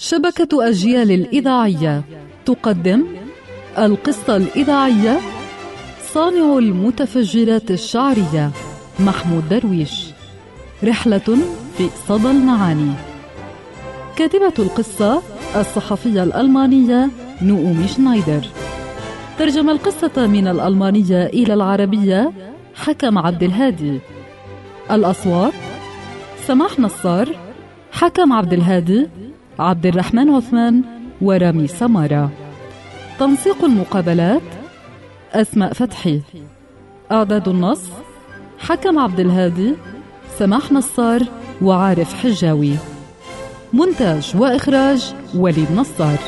شبكة أجيال الإذاعية تقدم القصة الإذاعية صانع المتفجرات الشعرية محمود درويش. رحلة في صدى المعاني. كاتبة القصة الصحفية الألمانية نؤومي شنايدر. ترجم القصة من الألمانية إلى العربية حكم عبد الهادي. الأصوات سماح نصار حكم عبد الهادي عبد الرحمن عثمان ورامي سمارة. تنسيق المقابلات أسماء فتحي. أعداد النص حكم عبد الهادي سماح نصار وعارف حجاوي. مونتاج وإخراج وليد نصار.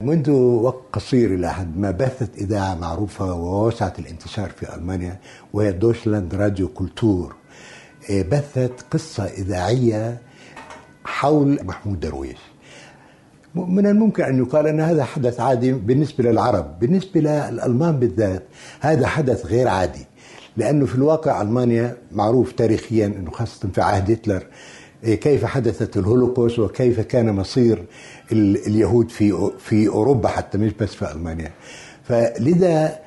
منذ وقت قصير إلى حد ما بثت إذاعة معروفة ووسعت الانتشار في ألمانيا وهي Deutschlandradio Kultur. بثت قصة إذاعية حول محمود درويش. من الممكن أن يقال أن هذا حدث عادي بالنسبة للعرب بالنسبة للألمان بالذات هذا حدث غير عادي. لأنه في الواقع ألمانيا معروف تاريخيا أنه خاصة في عهد هتلر كيف حدثت الهولوكوست وكيف كان مصير اليهود في في أوروبا حتى مش بس في ألمانيا. فلذا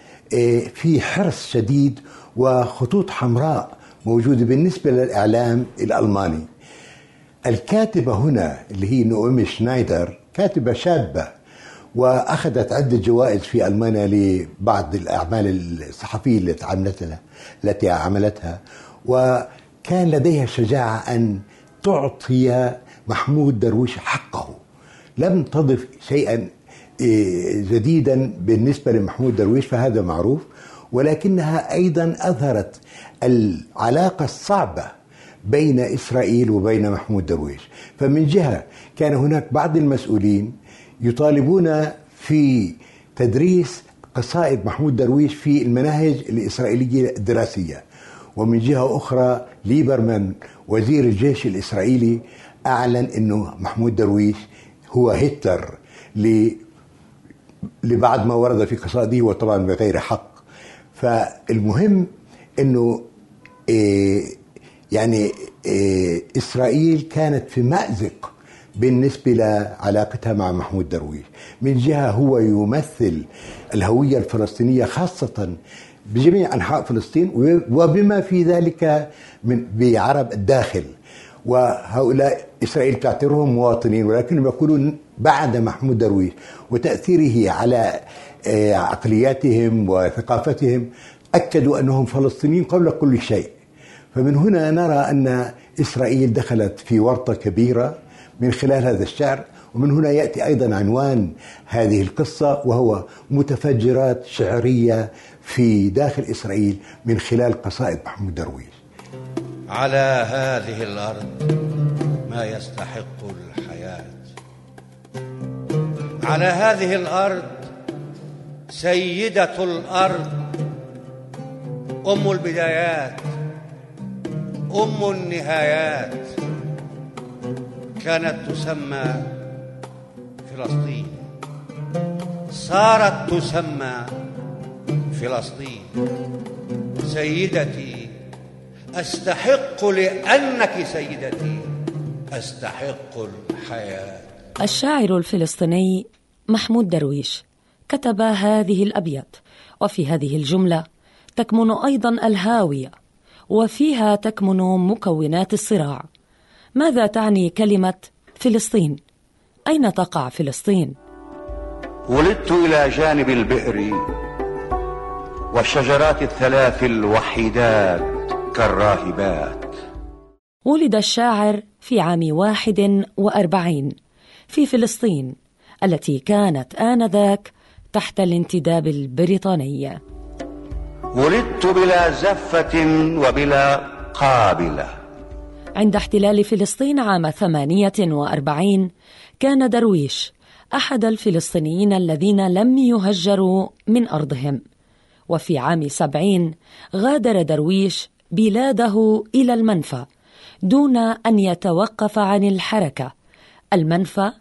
في حرص شديد وخطوط حمراء موجوده بالنسبة للإعلام الألماني. الكاتبة هنا اللي هي نومي شنايدر كاتبة شابة وأخذت عدة جوائز في ألمانيا لبعض الأعمال الصحفية التي عملتها التي عملتها. وكان لديها شجاعة أن تعطي محمود درويش حقه. لم تضف شيئا جديدا بالنسبة لمحمود درويش فهذا معروف. ولكنها أيضا أظهرت العلاقة الصعبة بين إسرائيل وبين محمود درويش. فمن جهة كان هناك بعض المسؤولين يطالبون في تدريس قصائد محمود درويش في المناهج الإسرائيلية الدراسية. ومن جهة أخرى ليبرمان وزير الجيش الإسرائيلي أعلن أنه محمود درويش هو هتلر لبعد ما ورد في قصائده وطبعا بغير حق. فالمهم أنه إيه يعني إيه إسرائيل كانت في مأزق بالنسبة لعلاقتها مع محمود درويش. من جهة هو يمثل الهوية الفلسطينية خاصة بجميع أنحاء فلسطين وبما في ذلك من بعرب الداخل. وهؤلاء إسرائيل تعتبرهم مواطنين ولكنهم يقولون بعد محمود درويش وتأثيره على عقلياتهم وثقافتهم أكدوا أنهم فلسطينيين قبل كل شيء فمن هنا نرى أن إسرائيل دخلت في ورطة كبيرة من خلال هذا الشعر ومن هنا يأتي أيضا عنوان هذه القصة وهو متفجرات شعرية في داخل إسرائيل من خلال قصائد محمود درويش. على هذه الأرض ما يستحق الحياة. على هذه الأرض سيدة الأرض أم البدايات أم النهايات. كانت تسمى فلسطين. صارت تسمى فلسطين. سيدتي أستحق لأنك سيدتي أستحق الحياة. الشاعر الفلسطيني محمود درويش. كتب هذه الأبيات وفي هذه الجملة تكمن أيضا الهاوية وفيها تكمن مكونات الصراع. ماذا تعني كلمة فلسطين؟ أين تقع فلسطين؟ ولدت إلى جانب البئر والشجرات الثلاث الوحيدات كالراهبات. ولد الشاعر في عام واحد وأربعين في فلسطين التي كانت آنذاك تحت الانتداب البريطاني. ولدت بلا زفة وبلا قابلة. عند احتلال فلسطين عام ثمانية وأربعين كان درويش أحد الفلسطينيين الذين لم يهجروا من أرضهم. وفي عام سبعين غادر درويش بلاده إلى المنفى دون أن يتوقف عن الحركة المنفى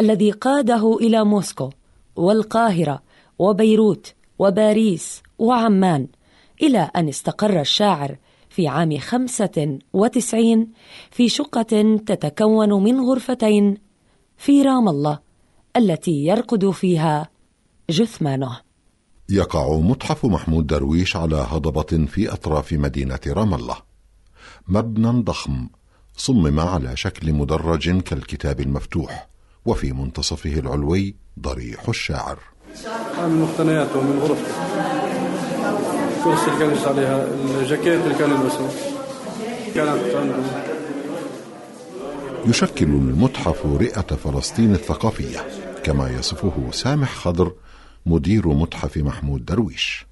الذي قاده إلى موسكو. والقاهرة وبيروت وباريس وعمان إلى أن استقر الشاعر في عام 95 في شقة تتكون من غرفتين في رام الله التي يرقد فيها جثمانه. يقع متحف محمود درويش على هضبة في أطراف مدينة رام الله. مبنى ضخم صمم على شكل مدرج كالكتاب المفتوح. وفي منتصفه العلوي ضريح الشاعر. من مقتنياته ومن غرفته الكرسي اللي كان يجلس عليها. الجاكيت اللي كان يلبسه كانت عنده يشكل المتحف رئة فلسطين الثقافية كما يصفه سامح خضر مدير متحف محمود درويش.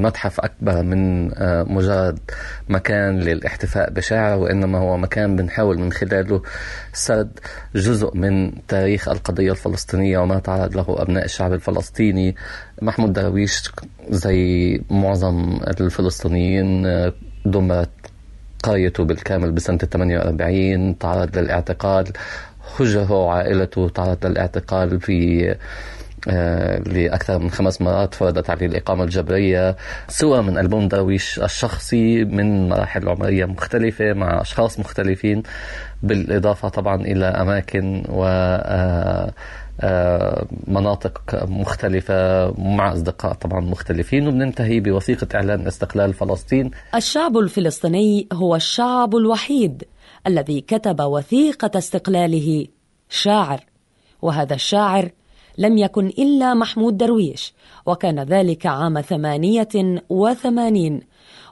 المتحف أكبر من آه، مجرد مكان للاحتفاء بشاعر وإنما هو مكان بنحاول من خلاله سرد جزء من تاريخ القضية الفلسطينية وما تعرض له أبناء الشعب الفلسطيني. محمود درويش زي معظم الفلسطينيين آه، دمرت قريته بالكامل بسنة 48 تعرض للاعتقال هجره عائلته تعرض للاعتقال في لأكثر من خمس مرات فرضت عليه الإقامة الجبرية سوى من ألبوم درويش الشخصي من مراحل عمرية مختلفة مع أشخاص مختلفين بالإضافة طبعا إلى أماكن و آه، آه، مناطق مختلفة مع أصدقاء طبعا مختلفين وبننتهي بوثيقة إعلان استقلال فلسطين. الشعب الفلسطيني هو الشعب الوحيد الذي كتب وثيقة استقلاله شاعر وهذا الشاعر لم يكن إلا محمود درويش وكان ذلك عام ثمانية وثمانين.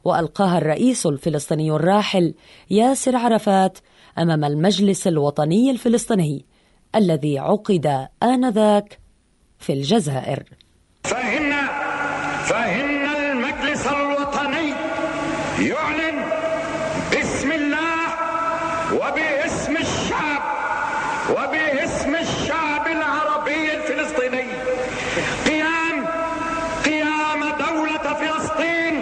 وألقاها الرئيس الفلسطيني الراحل ياسر عرفات أمام المجلس الوطني الفلسطيني الذي عقد آنذاك في الجزائر. فإن فإن المجلس الوطني يعلن باسم الله وباسم الشعب وباسم الشعب العربي الفلسطيني قيام قيام دولة فلسطين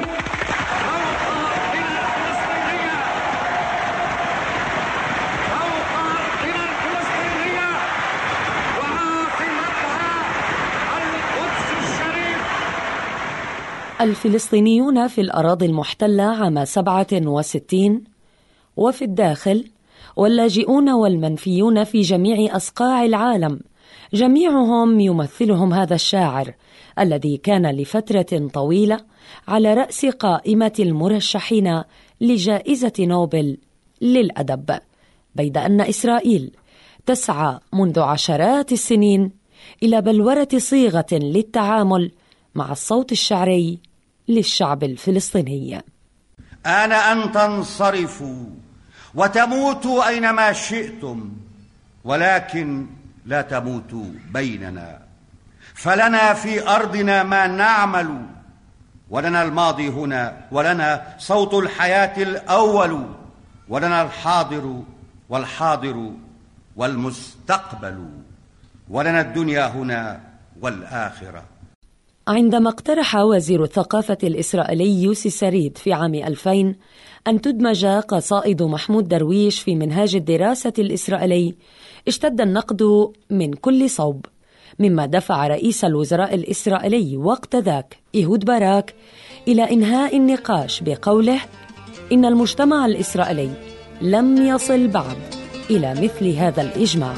فوق أرضنا الفلسطينية فوق أرضنا الفلسطينية وعاصمتها القدس الشريف الفلسطينيون في الأراضي المحتلة عام 67 وفي الداخل واللاجئون والمنفيون في جميع أصقاع العالم جميعهم يمثلهم هذا الشاعر الذي كان لفترة طويلة على رأس قائمة المرشحين لجائزة نوبل للأدب بيد أن إسرائيل تسعى منذ عشرات السنين إلى بلورة صيغة للتعامل مع الصوت الشعري للشعب الفلسطيني. آن أن تنصرفوا وتموتوا أينما شئتم ولكن لا تموتوا بيننا. فلنا في أرضنا ما نعمل ولنا الماضي هنا ولنا صوت الحياة الأول ولنا الحاضر والحاضر والمستقبل ولنا الدنيا هنا والآخرة. عندما اقترح وزير الثقافة الإسرائيلي يوسي سريد في عام 2000 أن تدمج قصائد محمود درويش في منهاج الدراسة الإسرائيلي اشتد النقد من كل صوب مما دفع رئيس الوزراء الإسرائيلي وقت ذاك إيهود باراك إلى إنهاء النقاش بقوله إن المجتمع الإسرائيلي لم يصل بعد إلى مثل هذا الإجماع.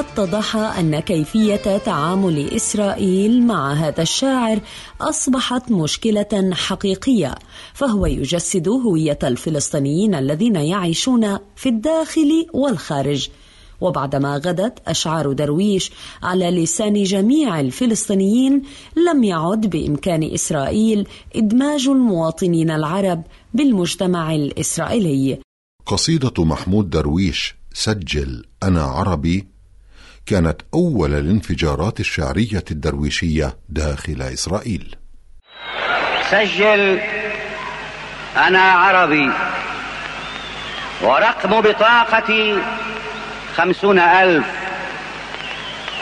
اتضح أن كيفية تعامل إسرائيل مع هذا الشاعر أصبحت مشكلة حقيقية فهو يجسد هوية الفلسطينيين الذين يعيشون في الداخل والخارج. وبعدما غدت أشعار درويش على لسان جميع الفلسطينيين لم يعد بإمكان إسرائيل إدماج المواطنين العرب بالمجتمع الإسرائيلي. قصيدة محمود درويش سجل أنا عربي كانت أول الانفجارات الشعرية الدرويشية داخل إسرائيل. سجل أنا عربي ورقم بطاقتي خمسون ألف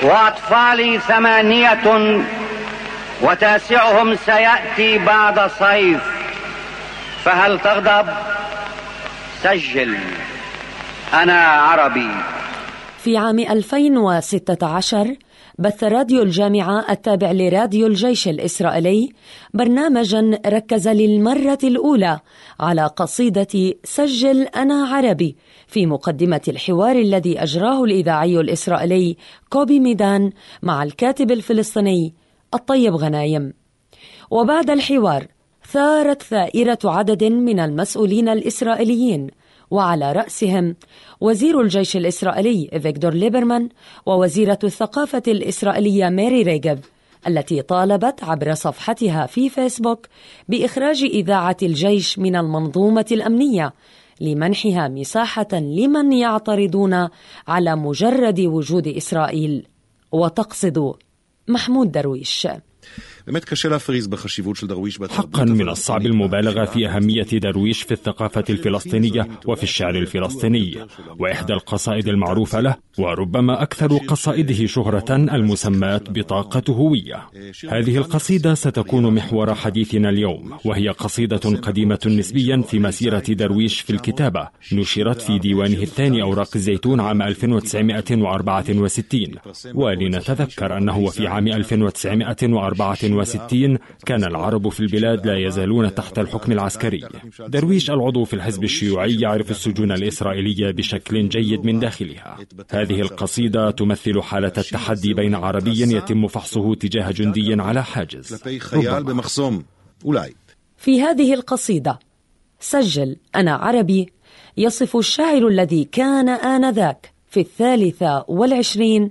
وأطفالي ثمانية وتاسعهم سيأتي بعد صيف. فهل تغضب؟ سجل أنا عربي. في عام 2016 بث راديو الجامعة التابع لراديو الجيش الإسرائيلي برنامجا ركز للمرة الأولى على قصيدة سجل أنا عربي في مقدمة الحوار الذي أجراه الإذاعي الإسرائيلي كوبي ميدان مع الكاتب الفلسطيني الطيب غنايم. وبعد الحوار ثارت ثائرة عدد من المسؤولين الإسرائيليين وعلى رأسهم وزير الجيش الإسرائيلي فيكتور ليبرمان ووزيرة الثقافة الإسرائيلية ميري ريغيف التي طالبت عبر صفحتها في فيسبوك بإخراج إذاعة الجيش من المنظومة الأمنية لمنحها مساحة لمن يعترضون على مجرد وجود إسرائيل وتقصد محمود درويش. حقا من الصعب المبالغة في أهمية درويش في الثقافة الفلسطينية وفي الشعر الفلسطيني وإحدى القصائد المعروفة له وربما أكثر قصائده شهرة المسماة بطاقة هوية. هذه القصيدة ستكون محور حديثنا اليوم وهي قصيدة قديمة نسبيا في مسيرة درويش في الكتابة نشرت في ديوانه الثاني أوراق الزيتون عام 1964 ولنتذكر أنه في عام 1964 1960 كان العرب في البلاد لا يزالون تحت الحكم العسكري. درويش العضو في الحزب الشيوعي يعرف السجون الإسرائيلية بشكل جيد من داخلها. هذه القصيدة تمثل حالة التحدي بين عربي يتم فحصه تجاه جندي على حاجز. في هذه القصيدة سجل أنا عربي يصف الشاعر الذي كان آنذاك في الثالثة والعشرين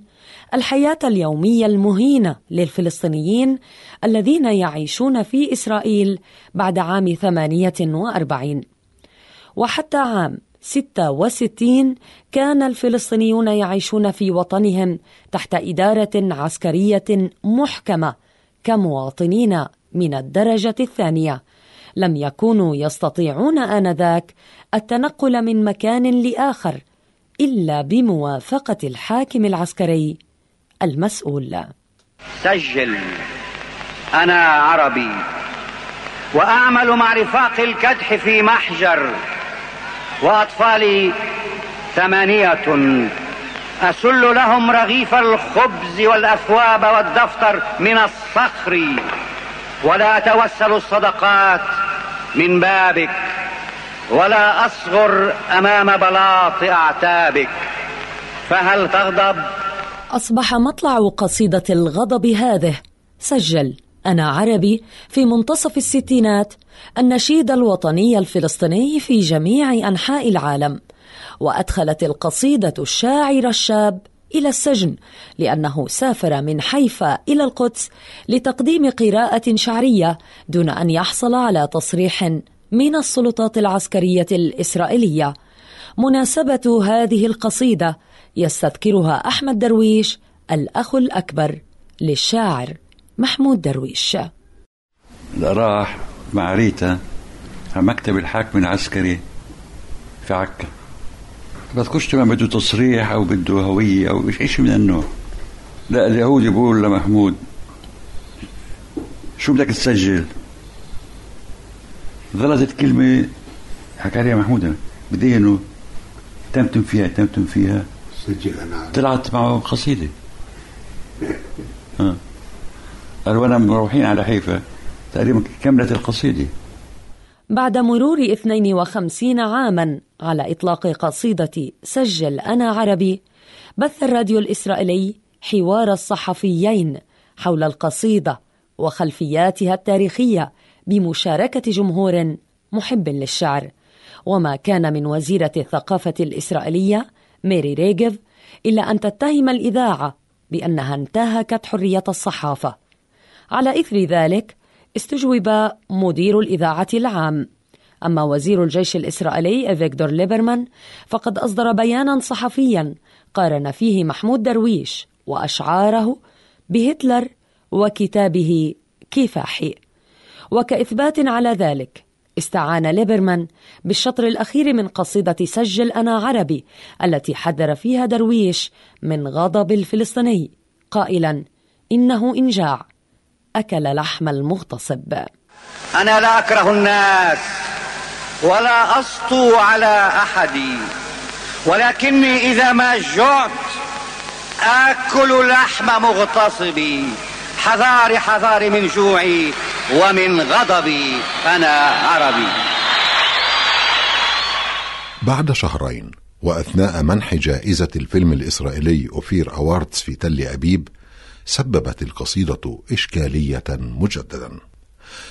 الحياة اليومية المهينة للفلسطينيين الذين يعيشون في إسرائيل بعد عام 48 وحتى عام 66 كان الفلسطينيون يعيشون في وطنهم تحت إدارة عسكرية محكمة كمواطنين من الدرجة الثانية. لم يكونوا يستطيعون آنذاك التنقل من مكان لآخر إلا بموافقة الحاكم العسكري المسؤول. سجل. أنا عربي. وأعمل مع رفاق الكدح في محجر. وأطفالي ثمانية. أسل لهم رغيف الخبز والأثواب والدفتر من الصخر. ولا أتوسل الصدقات من بابك. ولا أصغر أمام بلاط أعتابك. فهل تغضب؟ أصبح مطلع قصيدة الغضب هذه. سجل. أنا عربي في منتصف الستينات. النشيد الوطني الفلسطيني في جميع أنحاء العالم. وأدخلت القصيدة الشاعر الشاب إلى السجن لأنه سافر من حيفا إلى القدس لتقديم قراءة شعرية دون أن يحصل على تصريح من السلطات العسكرية الإسرائيلية. مناسبة هذه القصيدة يستذكرها أحمد درويش الأخ الأكبر للشاعر محمود درويش. راح مع ريتا على مكتب الحاكم العسكري في عكا. بذكرش ما بده تصريح أو بده هوية أو شيء من النوع. لا اليهودي بيقول لمحمود شو بدك تسجل؟ غلطت كلمة حكى عليها محمود بدي انه تمتم فيها تمتم فيها. سجل أنا. طلعت معه قصيدة. ها. قالوا أنا مروحين على حيفا. تقريبا كملت القصيدة. بعد مرور 52 عاما على إطلاق قصيدة سجل أنا عربي بث الراديو الإسرائيلي حوار الصحفيين حول القصيدة وخلفياتها التاريخية بمشاركة جمهور محب للشعر. وما كان من وزيرة الثقافة الإسرائيلية ميري ريغيف إلا أن تتهم الإذاعة بأنها انتهكت حرية الصحافة. على إثر ذلك استجوب مدير الإذاعة العام. أما وزير الجيش الإسرائيلي فيكتور ليبرمان فقد أصدر بيانا صحفيا قارن فيه محمود درويش وأشعاره بهتلر وكتابه كفاحي. وكإثبات على ذلك استعان ليبرمان بالشطر الأخير من قصيدة سجل أنا عربي التي حذر فيها درويش من غضب الفلسطيني. قائلا إنه إن جاع أكل لحم المغتصب. أنا لا أكره الناس ولا أسطو على أحد ولكني إذا ما جعت آكل لحم مغتصبي. حذار حذار من جوعي ومن غضبي أنا عربي. بعد شهرين وأثناء منح جائزة الفيلم الإسرائيلي أوفير أواردز في تل أبيب سببت القصيدة إشكالية مجددا.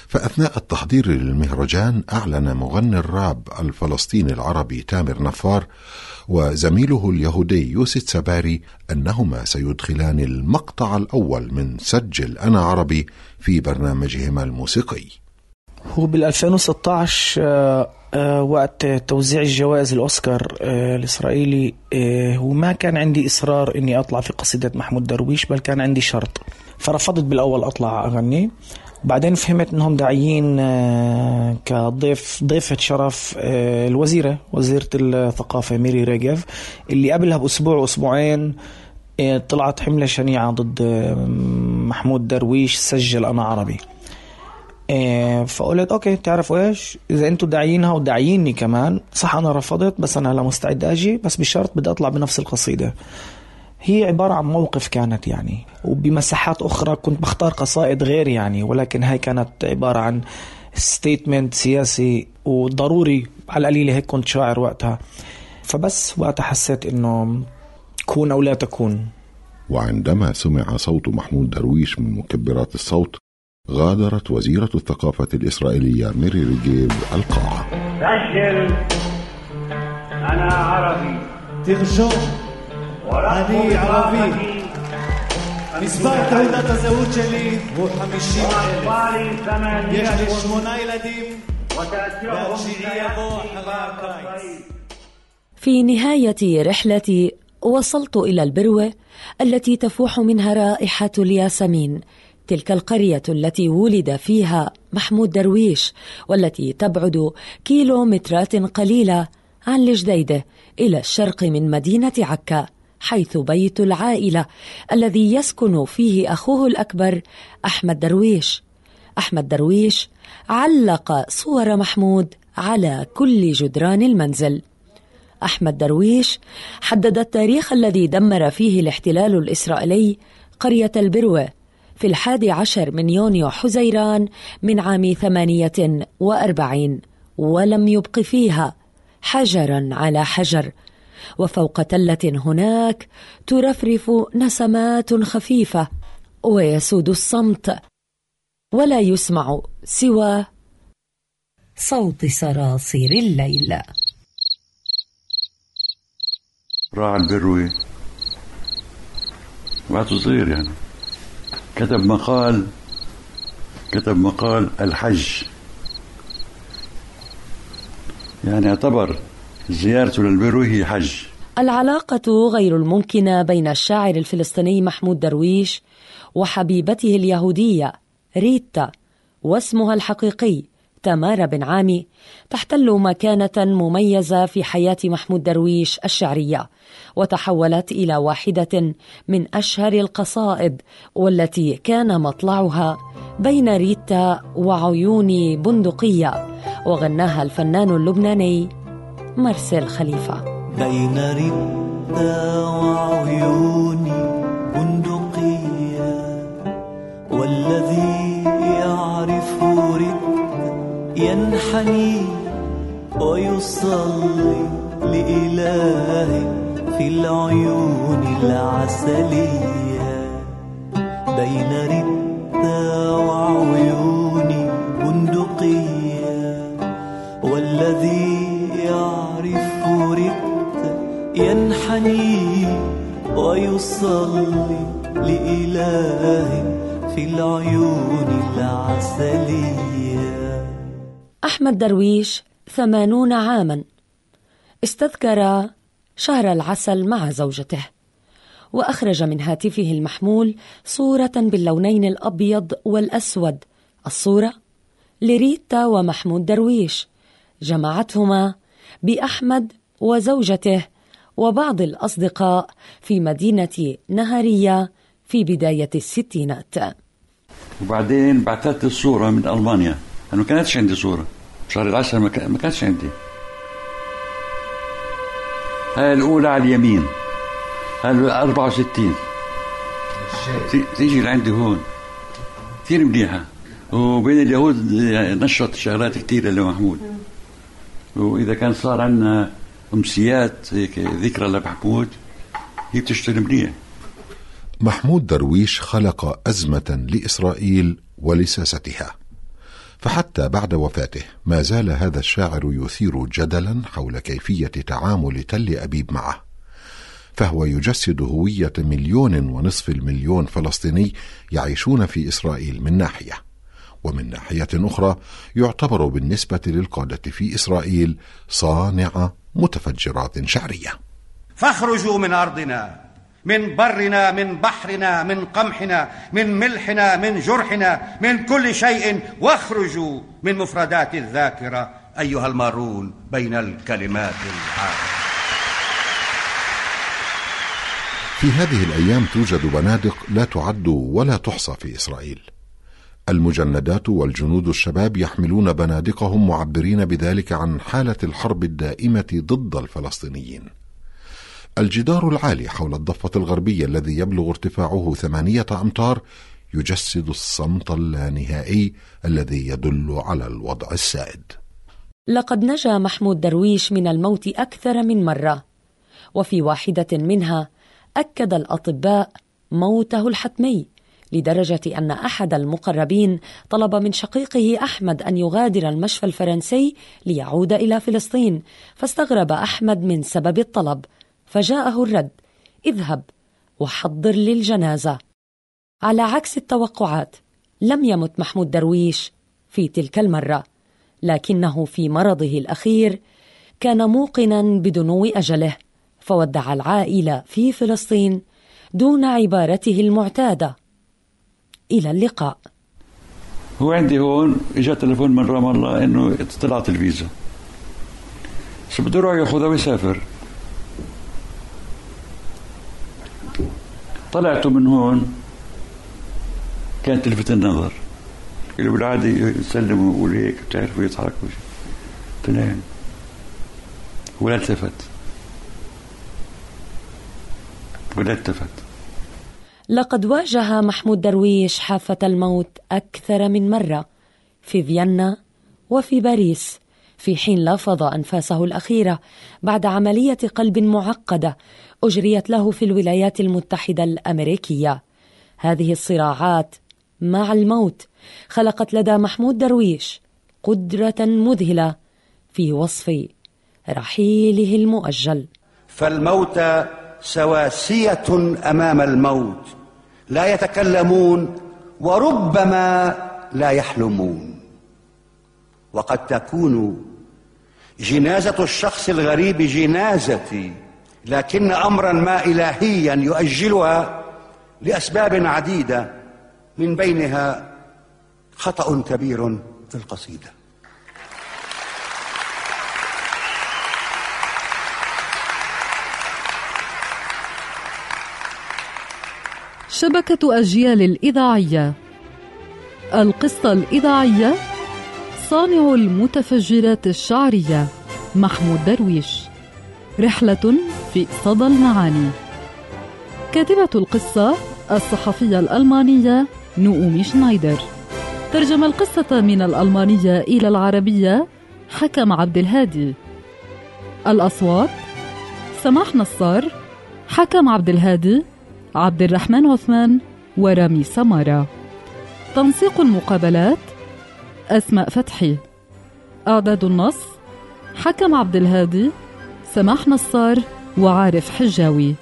فأثناء التحضير للمهرجان أعلن مغني الراب الفلسطيني العربي تامر نفار وزميله اليهودي يوسف سباري أنهما سيدخلان المقطع الأول من سجل أنا عربي في برنامجهما الموسيقي. هو بال 2016 آه، آه، وقت توزيع الجوائز الأوسكار آه، الإسرائيلي هو ما كان عندي إصرار إني أطلع في قصيدة محمود درويش بل كان عندي شرط. فرفضت بالأول أطلع أغني بعدين فهمت إنهم داعيين آه، كضيف ضيفة شرف آه، الوزيرة وزيرة الثقافة ميري ريجيف اللي قبلها بأسبوع وأسبوعين آه، طلعت حملة شنيعة ضد محمود درويش سجل أنا عربي. فقلت okay تعرفوا إيش؟ إذا أنتم داعيينها وداعييني كمان. صح أنا رفضت بس أنا هلا مستعد أجي بس بشرط بدي أطلع بنفس القصيدة. هي عبارة عن موقف كانت يعني وبمساحات أخرى كنت بختار قصائد غير يعني ولكن هاي كانت عبارة عن statement سياسي وضروري. على القليلة هيك كنت شاعر وقتها. فبس وقتها حسيت إنه كون أو لا تكون. وعندما سمع صوت محمود درويش من مكبرات الصوت غادرت وزيرة الثقافة الإسرائيلية ميري ريجيف القاعة. سجل أنا عربي. ترجم אני ערבי. מספר תעודת הזהות שלי הוא חמישים אלף. יש לי שמונה ילדים, והתשיעי יבוא אחרי הקיץ. في نهاية رحلتي وصلت إلى البروة التي تفوح منها رائحة الياسمين تلك القرية التي ولد فيها محمود درويش والتي تبعد كيلومترات قليلة عن الجديدة إلى الشرق من مدينة عكا حيث بيت العائلة الذي يسكن فيه أخوه الأكبر أحمد درويش. أحمد درويش علق صور محمود على كل جدران المنزل. أحمد درويش حدد التاريخ الذي دمر فيه الاحتلال الإسرائيلي قرية البروة في الحادي عشر من يونيو حزيران من عام ثمانية وأربعين ولم يبق فيها حجرا على حجر. وفوق تلة هناك ترفرف نسمات خفيفة ويسود الصمت ولا يسمع سوى صوت صراصير الليل. راعى البروي وقت صغير يعني. كتب مقال كتب مقال الحج. يعني اعتبر زيارته للبيرو هي حج. العلاقة غير الممكنة بين الشاعر الفلسطيني محمود درويش وحبيبته اليهودية ريتا واسمها الحقيقي تمارا بن عامي تحتل مكانة مميزة في حياة محمود درويش الشعرية وتحولت إلى واحدة من أشهر القصائد والتي كان مطلعها بين ريتا وعيون بندقية وغناها الفنان اللبناني مارسيل خليفة. بين ردة وعيوني بندقية والذي يعرف ردة ينحني ويصلي لإله في العيون العسلية. بين ردة وعيوني ينحني ويصلي لإله في العيون العسلية. أحمد درويش ثمانون عاما. استذكر شهر العسل مع زوجته وأخرج من هاتفه المحمول صورة باللونين الأبيض والأسود. الصورة؟ لريتا ومحمود درويش. جمعتهما بأحمد وزوجته وبعض الأصدقاء في مدينة نهارية في بداية الستينات. وبعدين بعثت الصورة من ألمانيا. أنا ما كانتش عندي صورة. شهر العسل ما كان- ما كانش عندي. هاي الأولى على اليمين. هاي ال 64 تي- تيجي لعندي هون. كثير منيحة. وبين اليهود نشط شغلات كثيرة لمحمود. وإذا كان صار عندنا أمسيات هيك ذكرى لمحمود هي بتشتغل منيح. محمود درويش خلق أزمة لإسرائيل ولساستها. فحتى بعد وفاته ما زال هذا الشاعر يثير جدلا حول كيفية تعامل تل أبيب معه. فهو يجسد هوية مليون ونصف المليون فلسطيني يعيشون في إسرائيل من ناحية. ومن ناحية أخرى يعتبر بالنسبة للقادة في إسرائيل صانع متفجرات شعرية. فاخرجوا من أرضنا من برنا من بحرنا من قمحنا من ملحنا من جرحنا من كل شيء واخرجوا من مفردات الذاكرة أيها المارون بين الكلمات العارة في هذه الأيام توجد بنادق لا تعد ولا تحصى في إسرائيل. المجندات والجنود الشباب يحملون بنادقهم معبرين بذلك عن حالة الحرب الدائمة ضد الفلسطينيين. الجدار العالي حول الضفة الغربية الذي يبلغ ارتفاعه ثمانية أمتار يجسد الصمت اللانهائي الذي يدل على الوضع السائد. لقد نجا محمود درويش من الموت أكثر من مرة وفي واحدة منها أكد الأطباء موته الحتمي. لدرجة أن أحد المقربين طلب من شقيقه أحمد أن يغادر المشفى الفرنسي ليعود إلى فلسطين فاستغرب أحمد من سبب الطلب فجاءه الرد اذهب وحضر للجنازة. على عكس التوقعات لم يمت محمود درويش في تلك المرة لكنه في مرضه الأخير كان موقنا بدنو أجله فودع العائلة في فلسطين دون عبارته المعتادة. إلى اللقاء. هو عندي هون اجى تليفون من رام الله إنه طلعت الفيزا شو بده يروح ياخذها ويسافر؟ طلعته من هون كان تلفت النظر. اللي بالعادة يسلم ويقول هيك بتعرف ويضحك وشي. طلع ولا التفت. ولا التفت. لقد واجه محمود درويش حافة الموت أكثر من مرة في فيينا وفي باريس في حين لفظ أنفاسه الأخيرة بعد عملية قلب معقدة أجريت له في الولايات المتحدة الأمريكية. هذه الصراعات مع الموت خلقت لدى محمود درويش قدرة مذهلة في وصف رحيله المؤجل. فالموتى سواسية أمام الموت. لا يتكلمون وربما لا يحلمون. وقد تكون جنازة الشخص الغريب جنازتي لكن أمرا ما إلهيا يؤجلها لأسباب عديدة من بينها خطأ كبير في القصيدة. شبكة أجيال الإذاعية. القصة الإذاعية صانع المتفجرات الشعرية محمود درويش. رحلة في صدى المعاني. كاتبة القصة الصحفية الألمانية نؤومي شنايدر. ترجم القصة من الألمانية إلى العربية حكم عبد الهادي. الأصوات سماح نصار حكم عبد الهادي عبد الرحمن عثمان ورامي سمارة. تنسيق المقابلات أسماء فتحي. أعداد النص حكم عبد الهادي سماح نصار وعارف حجاوي.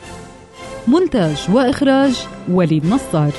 مونتاج وإخراج وليد نصار.